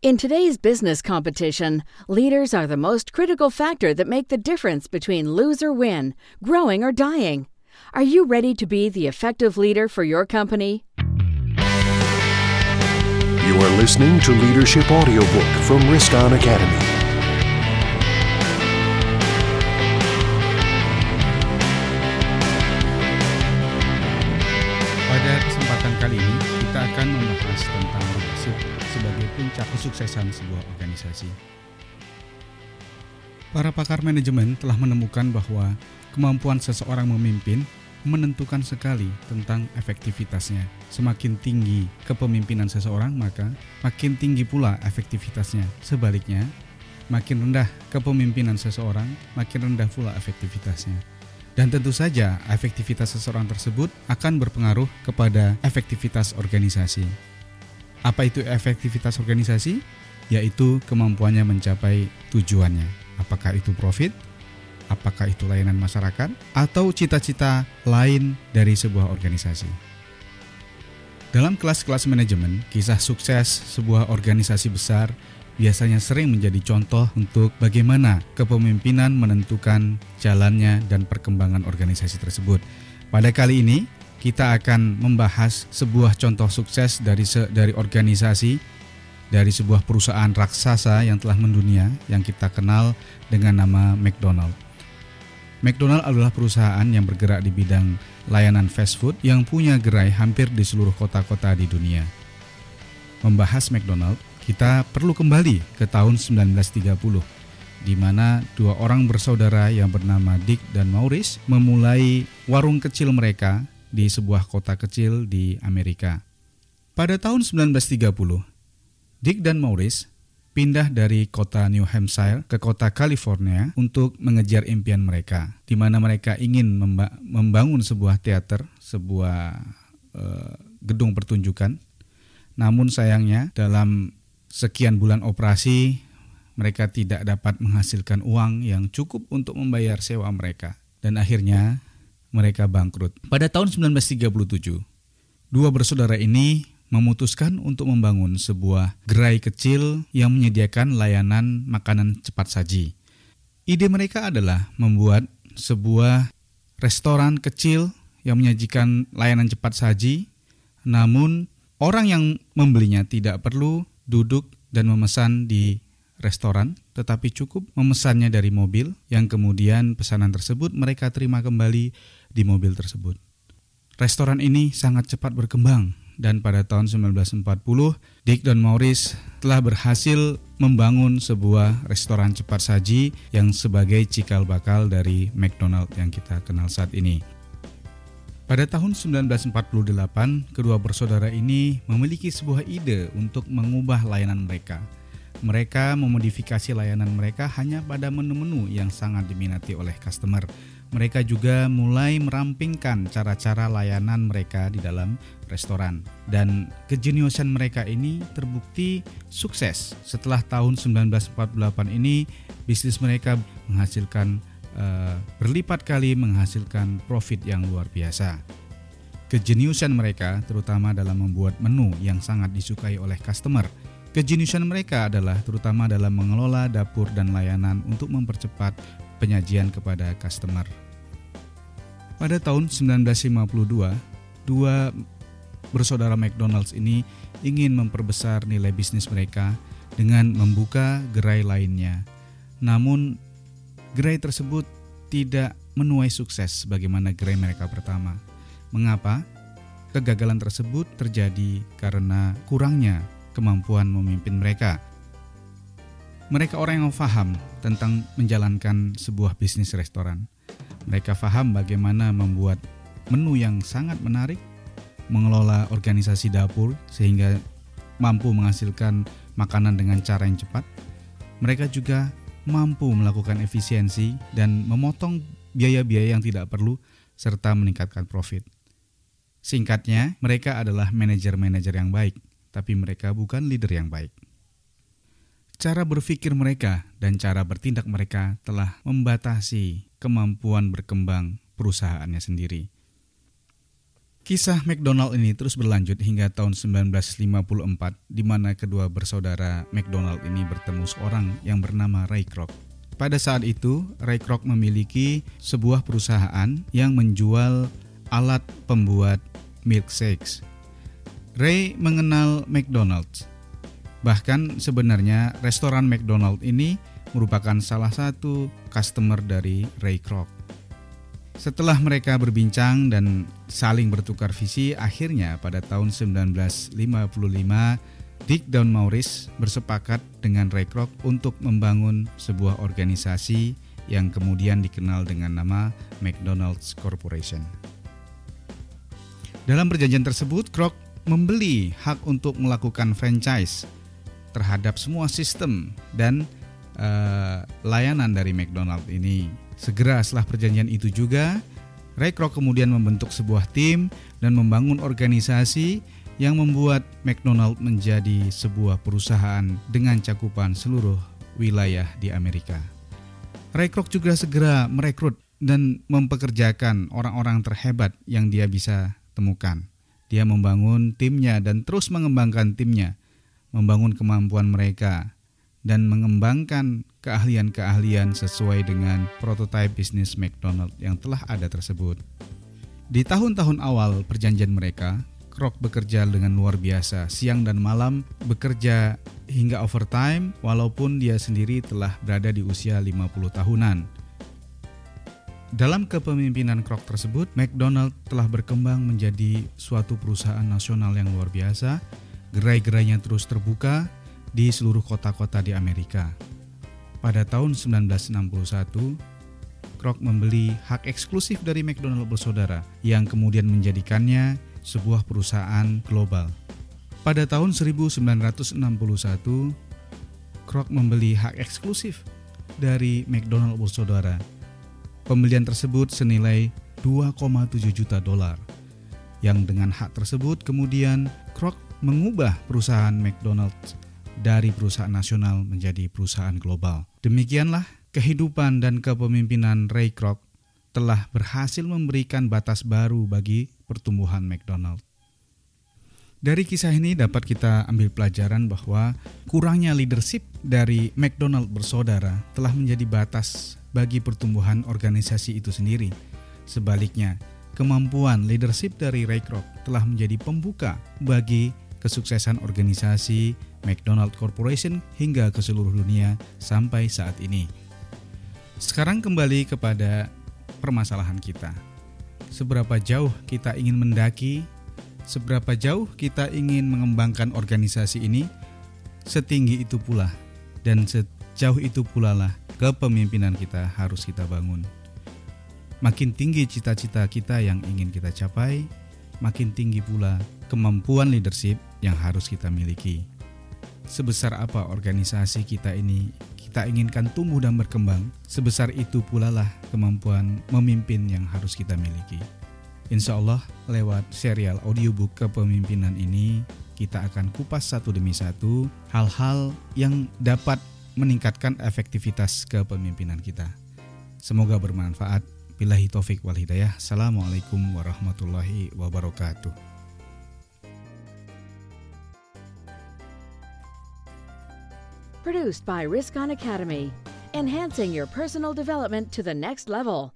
In today's business competition, leaders are the most critical factor that make the difference between lose or win, growing or dying. Are you ready to be the effective leader for your company? You are listening to Leadership Audiobook from Riston Academy. Puncak kesuksesan sebuah organisasi. Para pakar manajemen telah menemukan bahwa kemampuan seseorang memimpin menentukan sekali tentang efektivitasnya. Semakin tinggi kepemimpinan seseorang, maka makin tinggi pula efektivitasnya. Sebaliknya, makin rendah kepemimpinan seseorang, makin rendah pula efektivitasnya. Dan tentu saja, efektivitas seseorang tersebut akan berpengaruh kepada efektivitas organisasi. Apa itu efektivitas organisasi? Yaitu kemampuannya mencapai tujuannya. Apakah itu profit? Apakah itu layanan masyarakat? Atau cita-cita lain dari sebuah organisasi? Dalam kelas-kelas manajemen, kisah sukses sebuah organisasi besar biasanya sering menjadi contoh untuk bagaimana kepemimpinan menentukan jalannya dan perkembangan organisasi tersebut. Pada kali ini, kita akan membahas sebuah contoh sukses dari se dari organisasi dari sebuah perusahaan raksasa yang telah mendunia yang kita kenal dengan nama McDonald. McDonald adalah perusahaan yang bergerak di bidang layanan fast food yang punya gerai hampir di seluruh kota-kota di dunia. Membahas McDonald, kita perlu kembali ke tahun 1930 di mana dua orang bersaudara yang bernama Dick dan Maurice memulai warung kecil mereka di sebuah kota kecil di Amerika. Pada tahun 1930, Dick dan Maurice pindah dari kota New Hampshire ke kota California untuk mengejar impian mereka, di mana mereka ingin membangun sebuah teater, sebuah uh, gedung pertunjukan. Namun sayangnya dalam sekian bulan operasi, mereka tidak dapat menghasilkan uang yang cukup untuk membayar sewa mereka. Dan akhirnya mereka bangkrut. Pada tahun 1937, dua bersaudara ini memutuskan untuk membangun sebuah gerai kecil yang menyediakan layanan makanan cepat saji. Ide mereka adalah membuat sebuah restoran kecil yang menyajikan layanan cepat saji, namun orang yang membelinya tidak perlu duduk dan memesan di restoran, tetapi cukup memesannya dari mobil yang kemudian pesanan tersebut mereka terima kembali di mobil tersebut. Restoran ini sangat cepat berkembang dan pada tahun 1940 Dick dan Maurice telah berhasil membangun sebuah restoran cepat saji yang sebagai cikal bakal dari McDonald yang kita kenal saat ini. Pada tahun 1948, kedua bersaudara ini memiliki sebuah ide untuk mengubah layanan mereka. Mereka memodifikasi layanan mereka hanya pada menu-menu yang sangat diminati oleh customer. Mereka juga mulai merampingkan cara-cara layanan mereka di dalam restoran. Dan kejeniusan mereka ini terbukti sukses. Setelah tahun 1948 ini, bisnis mereka menghasilkan uh, berlipat kali menghasilkan profit yang luar biasa. Kejeniusan mereka terutama dalam membuat menu yang sangat disukai oleh customer. Kejeniusan mereka adalah terutama dalam mengelola dapur dan layanan untuk mempercepat penyajian kepada customer. Pada tahun 1952, dua bersaudara McDonald's ini ingin memperbesar nilai bisnis mereka dengan membuka gerai lainnya. Namun gerai tersebut tidak menuai sukses sebagaimana gerai mereka pertama. Mengapa? Kegagalan tersebut terjadi karena kurangnya kemampuan memimpin mereka. Mereka orang yang paham tentang menjalankan sebuah bisnis restoran. Mereka paham bagaimana membuat menu yang sangat menarik, mengelola organisasi dapur sehingga mampu menghasilkan makanan dengan cara yang cepat. Mereka juga mampu melakukan efisiensi dan memotong biaya-biaya yang tidak perlu serta meningkatkan profit. Singkatnya, mereka adalah manajer-manajer yang baik, tapi mereka bukan leader yang baik. Cara berpikir mereka dan cara bertindak mereka telah membatasi kemampuan berkembang perusahaannya sendiri. Kisah McDonald ini terus berlanjut hingga tahun 1954 di mana kedua bersaudara McDonald ini bertemu seorang yang bernama Ray Kroc. Pada saat itu, Ray Kroc memiliki sebuah perusahaan yang menjual alat pembuat milkshakes. Ray mengenal McDonald's. Bahkan sebenarnya restoran McDonald ini merupakan salah satu customer dari Ray Kroc. Setelah mereka berbincang dan saling bertukar visi, akhirnya pada tahun 1955 Dick dan Maurice bersepakat dengan Ray Kroc untuk membangun sebuah organisasi yang kemudian dikenal dengan nama McDonald's Corporation. Dalam perjanjian tersebut, Kroc membeli hak untuk melakukan franchise terhadap semua sistem dan uh, layanan dari McDonald ini. Segera setelah perjanjian itu juga, Ray Kroc kemudian membentuk sebuah tim dan membangun organisasi yang membuat McDonald menjadi sebuah perusahaan dengan cakupan seluruh wilayah di Amerika. Ray Kroc juga segera merekrut dan mempekerjakan orang-orang terhebat yang dia bisa temukan. Dia membangun timnya dan terus mengembangkan timnya, membangun kemampuan mereka, dan mengembangkan keahlian-keahlian sesuai dengan prototipe bisnis McDonald yang telah ada tersebut. Di tahun-tahun awal perjanjian mereka, Kroc bekerja dengan luar biasa, siang dan malam bekerja hingga overtime walaupun dia sendiri telah berada di usia 50 tahunan. Dalam kepemimpinan Kroc tersebut, McDonald telah berkembang menjadi suatu perusahaan nasional yang luar biasa. Gerai-gerainya terus terbuka, di seluruh kota-kota di Amerika. Pada tahun 1961, Kroc membeli hak eksklusif dari McDonald bersaudara yang kemudian menjadikannya sebuah perusahaan global. Pada tahun 1961, Kroc membeli hak eksklusif dari McDonald bersaudara. Pembelian tersebut senilai 2,7 juta dolar. Yang dengan hak tersebut kemudian Kroc mengubah perusahaan McDonald's dari perusahaan nasional menjadi perusahaan global. Demikianlah kehidupan dan kepemimpinan Ray Kroc telah berhasil memberikan batas baru bagi pertumbuhan McDonald. Dari kisah ini dapat kita ambil pelajaran bahwa kurangnya leadership dari McDonald bersaudara telah menjadi batas bagi pertumbuhan organisasi itu sendiri. Sebaliknya, kemampuan leadership dari Ray Kroc telah menjadi pembuka bagi kesuksesan organisasi McDonald Corporation hingga ke seluruh dunia sampai saat ini. Sekarang kembali kepada permasalahan kita. Seberapa jauh kita ingin mendaki, seberapa jauh kita ingin mengembangkan organisasi ini, setinggi itu pula dan sejauh itu pula lah kepemimpinan kita harus kita bangun. Makin tinggi cita-cita kita yang ingin kita capai, makin tinggi pula kemampuan leadership yang harus kita miliki sebesar apa organisasi kita ini kita inginkan tumbuh dan berkembang, sebesar itu pula lah kemampuan memimpin yang harus kita miliki. Insya Allah lewat serial audiobook kepemimpinan ini kita akan kupas satu demi satu hal-hal yang dapat meningkatkan efektivitas kepemimpinan kita. Semoga bermanfaat. Billahi taufik wal hidayah. Assalamualaikum warahmatullahi wabarakatuh. Produced by Risk On Academy, enhancing your personal development to the next level.